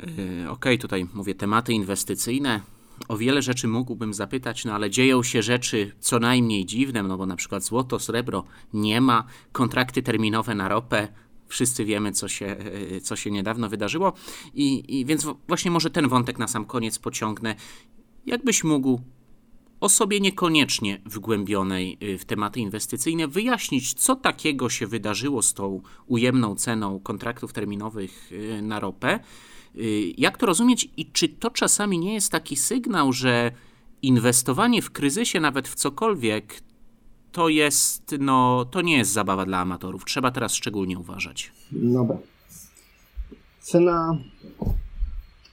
Yy, okej, okay, tutaj mówię tematy inwestycyjne. O wiele rzeczy mógłbym zapytać, no ale dzieją się rzeczy co najmniej dziwne, no bo na przykład złoto, srebro nie ma, kontrakty terminowe na ropę Wszyscy wiemy, co się, e, co się niedawno wydarzyło. I, I więc właśnie może ten wątek na sam koniec pociągnę. Jakbyś mógł osobie niekoniecznie wgłębionej e, w tematy inwestycyjne wyjaśnić, co takiego się wydarzyło z tą ujemną ceną kontraktów terminowych e, na ropę. Jak to rozumieć i czy to czasami nie jest taki sygnał, że inwestowanie w kryzysie, nawet w cokolwiek, to jest, no, to nie jest zabawa dla amatorów. Trzeba teraz szczególnie uważać. Dobra. Cena,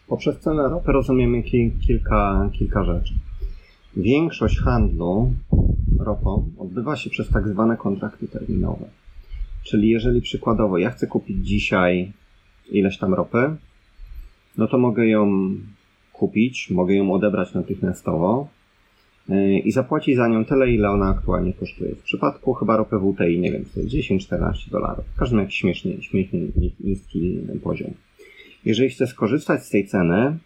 poprzez cenę ropy rozumiemy kilka, kilka rzeczy. Większość handlu ropą odbywa się przez tak zwane kontrakty terminowe. Czyli jeżeli przykładowo ja chcę kupić dzisiaj ileś tam ropy, no to mogę ją kupić, mogę ją odebrać natychmiastowo, E, i zapłaci za nią tyle, ile ona aktualnie kosztuje. W przypadku chyba ropy WTI, nie wiem, to jest 10-14 dolarów. W każdym jakiś śmiesznie, śmiesznie niski poziom. Jeżeli chcę skorzystać z tej ceny,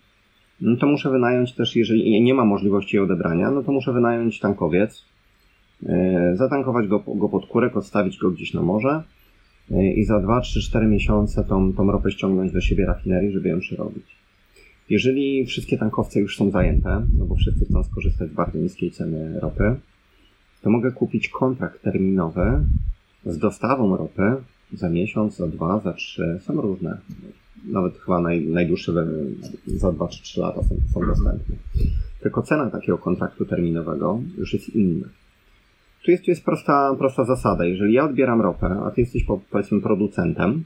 no to muszę wynająć też, jeżeli nie ma możliwości jej odebrania, no to muszę wynająć tankowiec, e, zatankować go, go pod kurek, odstawić go gdzieś na morze i za 2, 3, 4 miesiące tą, tą ropę ściągnąć do siebie rafinerii, żeby ją przerobić. Jeżeli wszystkie tankowce już są zajęte, no bo wszyscy chcą skorzystać z bardzo niskiej ceny ropy, to mogę kupić kontrakt terminowy z dostawą ropy za miesiąc, za dwa, za trzy, są różne. Nawet chyba naj, najdłuższe za dwa czy trzy lata są, są dostępne. Tylko cena takiego kontraktu terminowego już jest inna. Tu jest, tu jest prosta, prosta zasada. Jeżeli ja odbieram ropę, a ty jesteś powiedzmy producentem,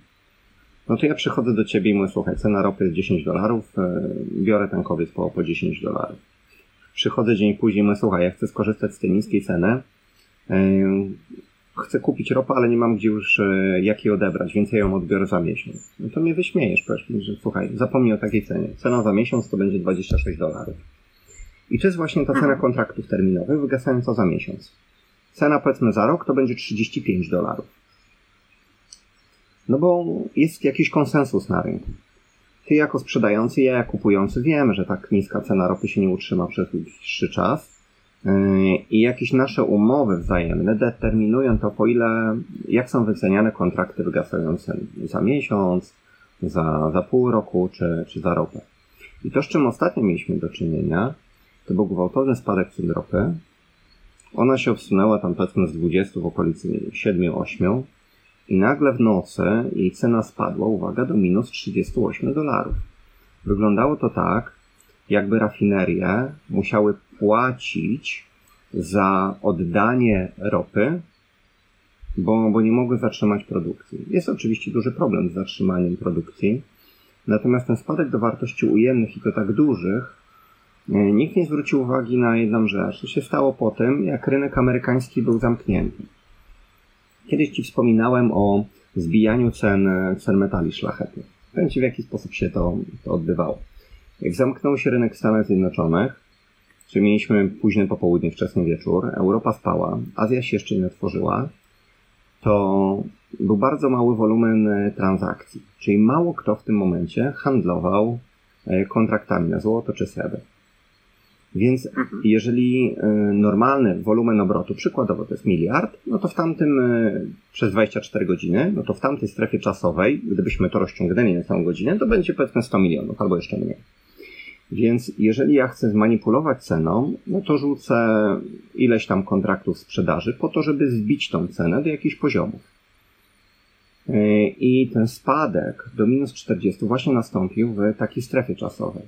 no to ja przychodzę do ciebie i mówię, słuchaj, cena ropy jest 10 dolarów, e, biorę tankowiec po, po 10 dolarów. Przychodzę dzień później i mówię, słuchaj, ja chcę skorzystać z tej niskiej ceny, e, chcę kupić ropę, ale nie mam gdzie już e, jak jej odebrać, więc ja ją odbiorę za miesiąc. No to mnie wyśmiejesz, powiesz mi, że słuchaj, zapomnij o takiej cenie. Cena za miesiąc to będzie 26 dolarów. I to jest właśnie ta cena kontraktów terminowych wygasająca za miesiąc. Cena powiedzmy za rok to będzie 35 dolarów. No bo jest jakiś konsensus na rynku. Ty jako sprzedający, ja jako kupujący wiem, że tak niska cena ropy się nie utrzyma przez dłuższy czas. Yy, I jakieś nasze umowy wzajemne determinują to, po ile, jak są wyceniane kontrakty wygasające za miesiąc, za, za pół roku czy, czy za ropę. I to, z czym ostatnio mieliśmy do czynienia, to był gwałtowny spadek cen ropy. Ona się obsunęła tam powiedzmy z 20 w okolicy 7-8 i nagle w nocy jej cena spadła, uwaga, do minus 38 dolarów. Wyglądało to tak, jakby rafinerie musiały płacić za oddanie ropy, bo, bo nie mogły zatrzymać produkcji. Jest oczywiście duży problem z zatrzymaniem produkcji, natomiast ten spadek do wartości ujemnych i to tak dużych nikt nie zwrócił uwagi na jedną rzecz. To się stało po tym, jak rynek amerykański był zamknięty. Kiedyś Ci wspominałem o zbijaniu cen, cen metali szlachetnych. Powiem Ci, w jaki sposób się to, to odbywało. Jak zamknął się rynek w Stanach Zjednoczonych, czyli mieliśmy późny popołudnie, wczesny wieczór, Europa spała, Azja się jeszcze nie otworzyła, to był bardzo mały wolumen e, transakcji. Czyli mało kto w tym momencie handlował e, kontraktami na złoto czy srebro. Więc mhm. jeżeli e, normalny wolumen obrotu, przykładowo to jest miliard, no to w tamtym przez 24 godziny, no to w tamtej strefie czasowej, gdybyśmy to rozciągnęli na całą godzinę, to będzie powiedzmy 100 milionów albo jeszcze mniej. Więc jeżeli ja chcę zmanipulować ceną, no to rzucę ileś tam kontraktów sprzedaży po to, żeby zbić tą cenę do jakichś poziomów. E, I ten spadek do minus 40 właśnie nastąpił w takiej strefie czasowej.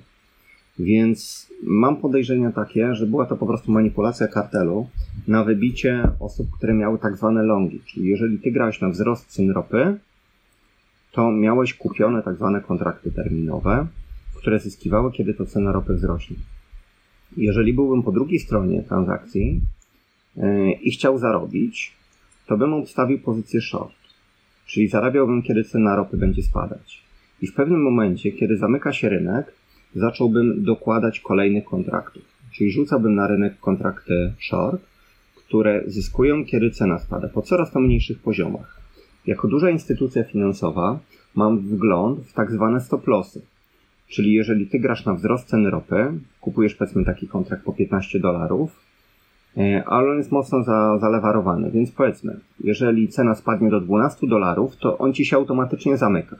Więc mam podejrzenia takie, że była to po prostu manipulacja kartelu na wybicie osób, które miały tak zwane longi. Czyli jeżeli ty grałeś na wzrost cen ropy, to miałeś kupione tak zwane kontrakty terminowe, które zyskiwały, kiedy to cena ropy wzrośnie. Jeżeli byłbym po drugiej stronie transakcji yy, i chciał zarobić, to bym obstawił pozycję short, czyli zarabiałbym, kiedy cena ropy będzie spadać. I w pewnym momencie, kiedy zamyka się rynek, zacząłbym dokładać kolejnych kontraktów. Czyli rzucałbym na rynek kontrakty short, które zyskują, kiedy cena spada, po coraz to mniejszych poziomach. Jako duża instytucja finansowa mam wgląd w tak zwane stop lossy, Czyli jeżeli ty grasz na wzrost ceny ropy, kupujesz powiedzmy taki kontrakt po 15 dolarów, e, ale on jest mocno za, zalewarowany, więc powiedzmy, jeżeli cena spadnie do 12 dolarów, to on ci się automatycznie zamyka.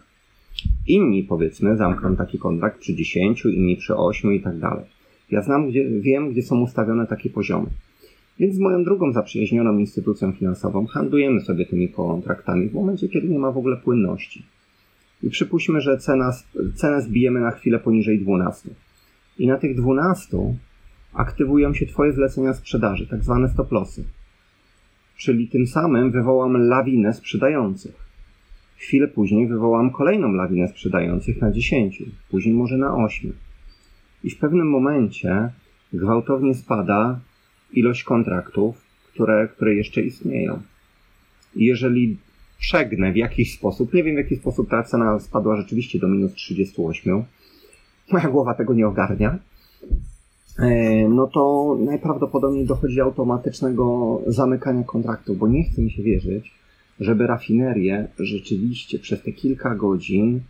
Inni powiedzmy zamkną taki kontrakt przy 10, inni przy 8 i tak dalej. Ja znam, gdzie, wiem, gdzie są ustawione takie poziomy. Więc z moją drugą zaprzyjaźnioną instytucją finansową handlujemy sobie tymi kontraktami w momencie, kiedy nie ma w ogóle płynności. I przypuśćmy, że cena, cenę zbijemy na chwilę poniżej 12. I na tych 12 aktywują się Twoje zlecenia sprzedaży, tak zwane stop lossy. Czyli tym samym wywołam lawinę sprzedających. Chwilę później wywołam kolejną lawinę sprzedających na 10, później może na 8. I w pewnym momencie gwałtownie spada ilość kontraktów, które, które jeszcze istnieją. I jeżeli przegnę w jakiś sposób, nie wiem w jaki sposób ta cena spadła rzeczywiście do minus 38, moja głowa tego nie ogarnia, e, no to najprawdopodobniej dochodzi do automatycznego zamykania kontraktu, bo nie chce mi się wierzyć, żeby rafinerie rzeczywiście przez te kilka godzin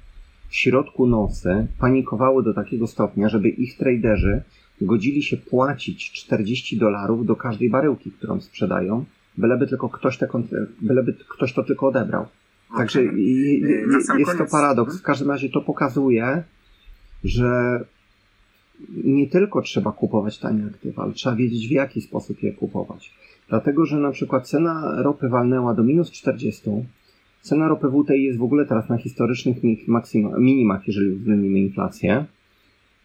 w środku nocy panikowały do takiego stopnia, żeby ich traderzy godzili się płacić 40 dolarów do każdej baryłki, którą sprzedają, byleby tylko ktoś, te, byleby ktoś to tylko odebrał. Także jest to paradoks. W każdym razie to pokazuje, że nie tylko trzeba kupować tanie aktywa, ale trzeba wiedzieć w jaki sposób je kupować. Dlatego, że na przykład cena ropy walnęła do minus 40, cena ropy WTI jest w ogóle teraz na historycznych minimach, jeżeli uwzględnimy inflację.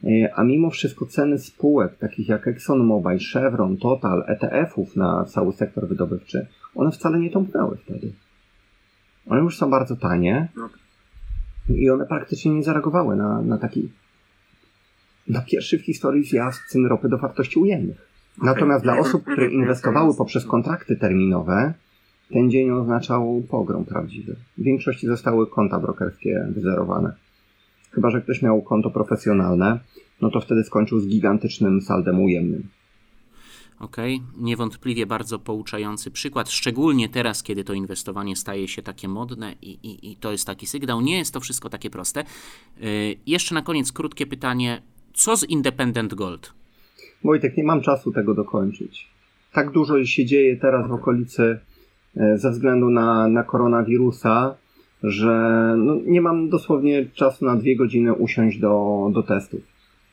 E, a mimo wszystko ceny spółek takich jak ExxonMobil, Chevron, Total, ETF-ów na cały sektor wydobywczy, one wcale nie tąpnęły wtedy. One już są bardzo tanie i one praktycznie nie zareagowały na, na taki na pierwszy w historii zjazd cen ropy do wartości ujemnych. Natomiast dla osób, które inwestowały poprzez kontrakty terminowe, ten dzień oznaczał pogrom prawdziwy. W większości zostały konta brokerskie wyzerowane. Chyba, że ktoś miał konto profesjonalne, no to wtedy skończył z gigantycznym saldem ujemnym. Okej, okay. niewątpliwie bardzo pouczający przykład, szczególnie teraz, kiedy to inwestowanie staje się takie modne i, i, i to jest taki sygnał. Nie jest to wszystko takie proste. Yy, jeszcze na koniec krótkie pytanie. Co z Independent Gold? Wojtek, nie mam czasu tego dokończyć. Tak dużo się dzieje teraz w okolicy e, ze względu na, na koronawirusa, że no, nie mam dosłownie czasu na dwie godziny usiąść do, do testów.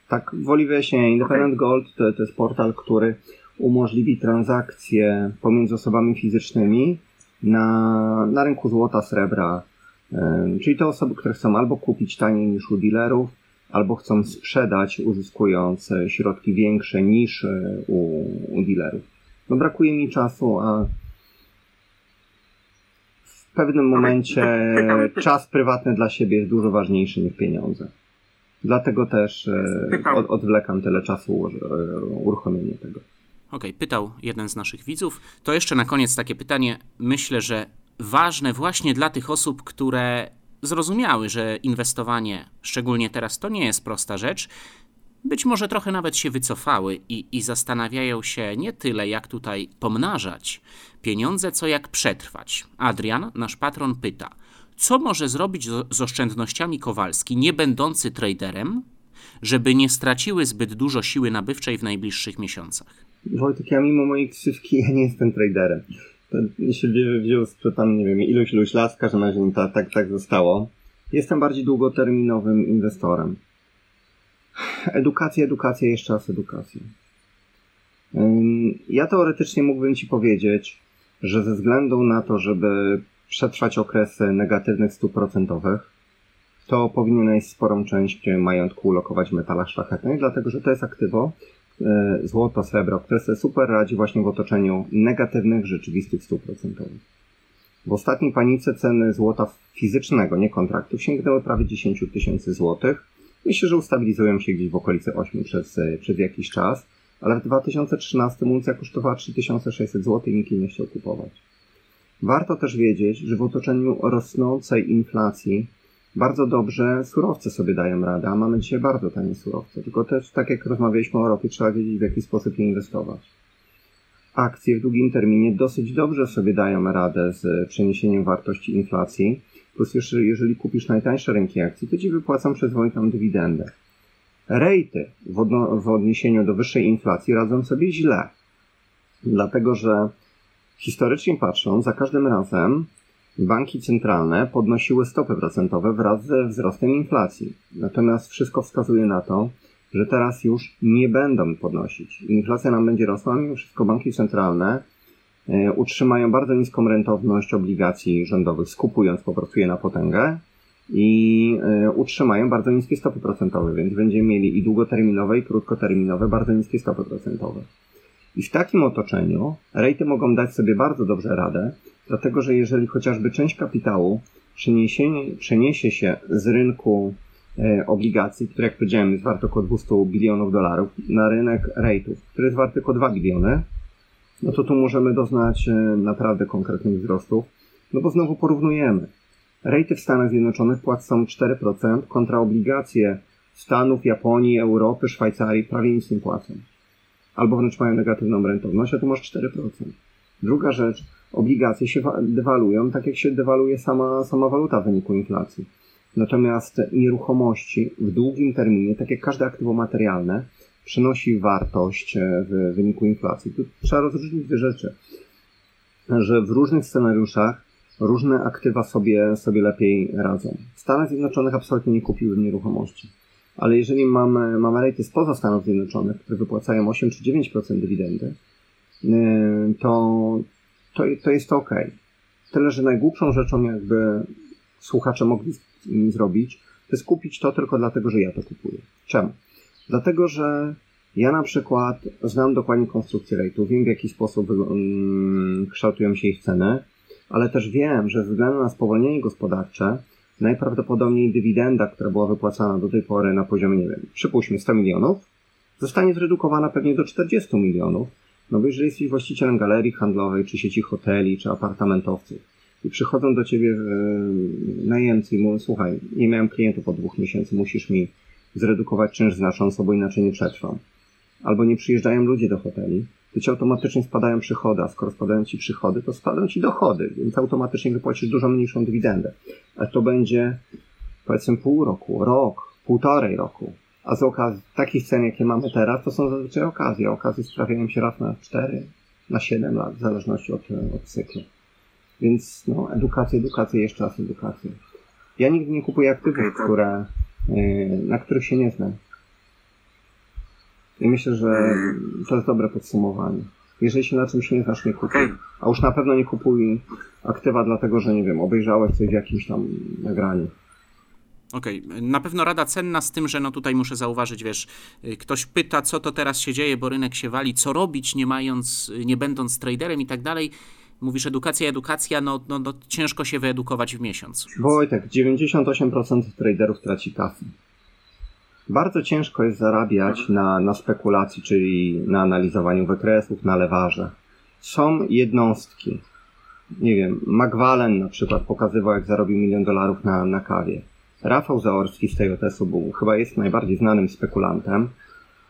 Tak, woli wyjaśnienia, Independent Gold to, to jest portal, który umożliwi transakcje pomiędzy osobami fizycznymi na, na rynku złota, srebra. Czyli te osoby, które chcą albo kupić taniej niż u dealerów, albo chcą sprzedać, uzyskując środki większe niż e, u, u dealerów. No brakuje mi czasu, a w pewnym momencie czas prywatny dla siebie jest dużo ważniejszy niż pieniądze. Dlatego też e, od, odwlekam tyle czasu e, uruchomienie tego. Okej, okay, pytał jeden z naszych widzów. To jeszcze na koniec takie pytanie. Myślę, że ważne właśnie dla tych osób, które zrozumiały, że inwestowanie, szczególnie teraz, to nie jest prosta rzecz. Być może trochę nawet się wycofały i, i zastanawiają się nie tyle, jak tutaj pomnażać pieniądze, co jak przetrwać. Adrian, nasz patron, pyta: co może zrobić z oszczędnościami Kowalski, nie będący traderem, żeby nie straciły zbyt dużo siły nabywczej w najbliższych miesiącach? Wojtek, ja mimo mojej ksywki, ja nie jestem traderem. Się wziął z tam, nie wiem, iluś, iluś lat, w każdym razie tak, tak, tak zostało. Jestem bardziej długoterminowym inwestorem. Edukacja, edukacja, jeszcze raz edukacja. Ja teoretycznie mógłbym Ci powiedzieć, że ze względu na to, żeby przetrwać okresy negatywnych stóp procentowych, to powinieneś sporą część majątku ulokować w metalach szlachetnych, dlatego że to jest aktywo, e, złoto, srebro, które sobie super radzi właśnie w otoczeniu negatywnych, rzeczywistych stóp procentowych. W ostatniej panice ceny złota fizycznego, nie kontraktów, sięgnęły prawie 10 tysięcy złotych. Myślę, że ustabilizują się gdzieś w okolicy 8 przez, e, przez jakiś czas, ale w 2013 uncja kosztowała 3600 zł i nikt jej nie chciał kupować. Warto też wiedzieć, że w otoczeniu rosnącej inflacji bardzo dobrze surowce sobie dają radę, a mamy dzisiaj bardzo tanie surowce. Tylko też, tak jak rozmawialiśmy o ropie, trzeba wiedzieć, w jaki sposób je inwestować. Akcje w długim terminie dosyć dobrze sobie dają radę z przeniesieniem wartości inflacji. Plus jeszcze, jeżeli kupisz najtańsze rynki akcji, to ci wypłacą przyzwoitą dywidendę. Rejty w, w odniesieniu do wyższej inflacji radzą sobie źle. Dlatego, że Historycznie patrząc, za każdym razem banki centralne podnosiły stopy procentowe wraz ze wzrostem inflacji. Natomiast wszystko wskazuje na to, że teraz już nie będą podnosić. Inflacja nam będzie rosła, mimo wszystko banki centralne e, utrzymają bardzo niską rentowność obligacji rządowych, skupując po prostu je na potęgę i e, utrzymają bardzo niskie stopy procentowe, więc będziemy mieli i długoterminowe, i krótkoterminowe bardzo niskie stopy procentowe. I w takim otoczeniu rejty mogą dać sobie bardzo dobrze radę, dlatego że jeżeli chociażby część kapitału przeniesie się z rynku e, obligacji, który jak powiedziałem jest wart około 200 bilionów dolarów, na rynek rejtów, który jest wart tylko 2 biliony, no to tu możemy doznać e, naprawdę konkretnych wzrostów, no bo znowu porównujemy. Rejty w Stanach Zjednoczonych płacą 4% kontra obligacje Stanów, Japonii, Europy, Szwajcarii prawie nic nie płacą albo wręcz mają negatywną rentowność, a tu masz 4%. Druga rzecz, obligacje się dewaluują, tak jak się dewaluje sama, sama waluta w wyniku inflacji. Natomiast nieruchomości w długim terminie, tak jak każde aktywo materialne, przynosi wartość e, w wyniku inflacji. Tu trzeba rozróżnić dwie rzeczy. Że w różnych scenariuszach różne aktywa sobie, sobie lepiej radzą. W Stanach Zjednoczonych absolutnie nie kupiłbym nieruchomości ale jeżeli mamy, mamy rejty spoza Stanów Zjednoczonych, które wypłacają 8 czy 9% dywidendy, y, to, to, to jest ok. Tyle, że najgłupszą rzeczą, jakby słuchacze mogli zrobić, to jest kupić to tylko dlatego, że ja to kupuję. Czemu? Dlatego, że ja na przykład znam dokładnie konstrukcję rejtu, wiem w jaki sposób um, kształtują się ich ceny, ale też wiem, że ze względu na spowolnienie gospodarcze najprawdopodobniej dywidenda, która była wypłacana do tej pory na poziomie, nie wiem, przypuśćmy 100 milionów, zostanie zredukowana pewnie do 40 milionów, no bo jeżeli jesteś właścicielem galerii handlowej, czy sieci hoteli, czy apartamentowców i przychodzą do ciebie e, najemcy i mówią, słuchaj, nie miałem klientów od dwóch miesięcy, musisz mi zredukować czynsz znacząco, bo inaczej nie przetrwam. Albo nie przyjeżdżają ludzie do hoteli, to ci automatycznie spadają przychody, a skoro spadają ci przychody, to spadają ci dochody, więc automatycznie wypłacisz dużo mniejszą dywidendę. A to będzie powiedzmy pół roku, rok, półtorej roku. A z okazji takich cen, jakie mamy teraz, to są zazwyczaj okazje. Okazje sprawiają się raz na 4, na 7 lat, w zależności od, od cyklu. Więc no, edukacja, edukacja, jeszcze raz edukacja. Ja nigdy nie kupuję aktywów, które, yy, na których się nie znam. I myślę, że to jest dobre podsumowanie. Jeżeli się na czymś nie znasz, nie kupuj. A już na pewno nie kupuj aktywa dlatego, że nie wiem, obejrzałeś coś w jakimś tam nagraniu. Okej, okay. na pewno rada cenna z tym, że no tutaj muszę zauważyć, wiesz, ktoś pyta, co to teraz się dzieje, bo rynek się wali, co robić, nie mając, nie będąc traderem i tak dalej. Mówisz edukacja, edukacja, no, no, no ciężko się wyedukować w miesiąc. Wojtek, 98% traderów traci kasę. Bardzo ciężko jest zarabiać na, na spekulacji, czyli na analizowaniu wykresów, na lewarze. Są jednostki. Nie wiem, McWallen na przykład pokazywał, jak zarobił milion dolarów na, na kawie. Rafał Zaorski z TJS-u był, chyba jest najbardziej znanym spekulantem,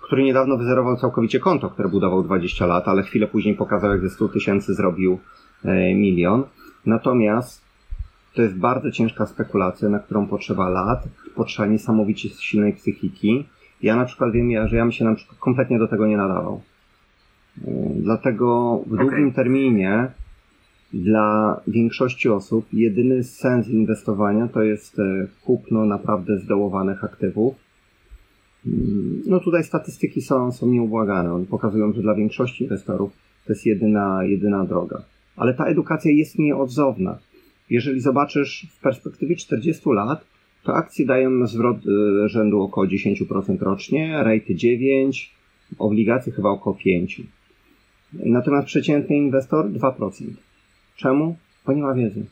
który niedawno wyzerował całkowicie konto, które budował 20 lat, ale chwilę później pokazał, jak ze 100 tysięcy zrobił e, milion. Natomiast to jest bardzo ciężka spekulacja, na którą potrzeba lat, potrzeba niesamowicie silnej psychiki. Ja na przykład wiem, że ja bym się na przykład kompletnie do tego nie nadawał. E, dlatego w długim terminie dla większości osób jedyny sens inwestowania to jest e, kupno naprawdę zdołowanych aktywów. Mm, no tutaj statystyki są, są nieubłagane. One pokazują, że dla większości inwestorów to jest jedyna, jedyna droga. Ale ta edukacja jest nieodzowna. Jeżeli zobaczysz w perspektywie 40 lat, to akcje dają zwrot e, rzędu około 10% rocznie, rejty 9, obligacje chyba około 5. Natomiast przeciętny inwestor 2%. Czemu? Bo nie ma wiedzy.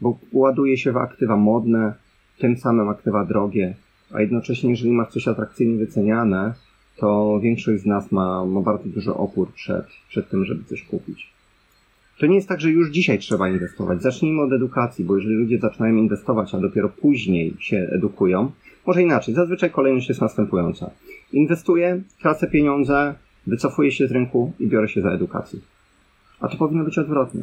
Bo ładuje się w aktywa modne, tym samym aktywa drogie, a jednocześnie, jeżeli masz coś atrakcyjnie wyceniane, to większość z nas ma, ma bardzo duży opór przed, przed tym, żeby coś kupić. To nie jest tak, że już dzisiaj trzeba inwestować. Zacznijmy od edukacji, bo jeżeli ludzie zaczynają inwestować, a dopiero później się edukują, może inaczej, zazwyczaj kolejność jest następująca. Inwestuję, tracę pieniądze, wycofuję się z rynku i biorę się za edukację. A to powinno być odwrotnie.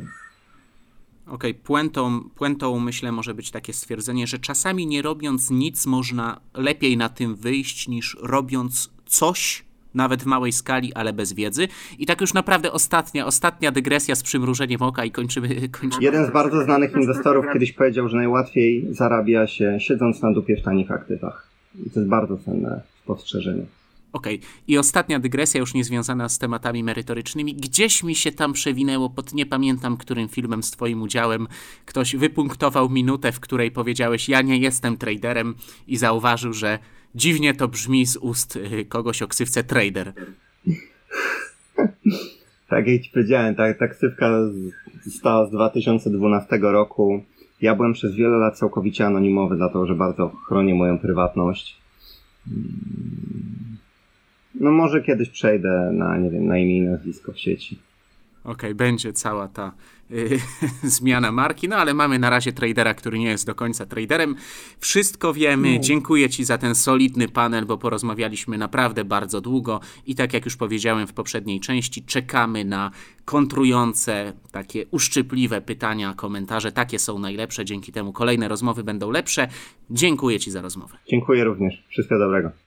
Okej, okay. puentą, puentą myślę może być takie stwierdzenie, że czasami nie robiąc nic można lepiej na tym wyjść niż robiąc coś, nawet w małej skali, ale bez wiedzy. I tak już naprawdę ostatnia, ostatnia dygresja z przymrużeniem oka i kończymy. kończymy. Jeden z bardzo znanych inwestorów kiedyś powiedział, że najłatwiej zarabia się siedząc na dupie w tanich aktywach. I to jest bardzo cenne spostrzeżenie. Okej. Okay. I ostatnia dygresja, już niezwiązana z tematami merytorycznymi. Gdzieś mi się tam przewinęło, pod nie pamiętam którym filmem z Twoim udziałem, ktoś wypunktował minutę, w której powiedziałeś: Ja nie jestem traderem, i zauważył, że dziwnie to brzmi z ust y, kogoś o ksywce trader. tak jak ci powiedziałem, ta, ta ksywka została z 2012 roku. Ja byłem przez wiele lat całkowicie anonimowy, dlatego że bardzo chronię moją prywatność. No może kiedyś przejdę na, nie wiem, na imię i nazwisko w sieci. Okej, okay, będzie cała ta y, zmiana marki, no ale mamy na razie tradera, który nie jest do końca traderem. Wszystko wiemy. No. Dziękuję Ci za ten solidny panel, bo porozmawialiśmy naprawdę bardzo długo i tak jak już powiedziałem w poprzedniej części, czekamy na kontrujące, takie uszczypliwe pytania, komentarze. Takie są najlepsze. Dzięki temu kolejne rozmowy będą lepsze. Dziękuję Ci za rozmowę. Dziękuję również. Wszystkiego dobrego.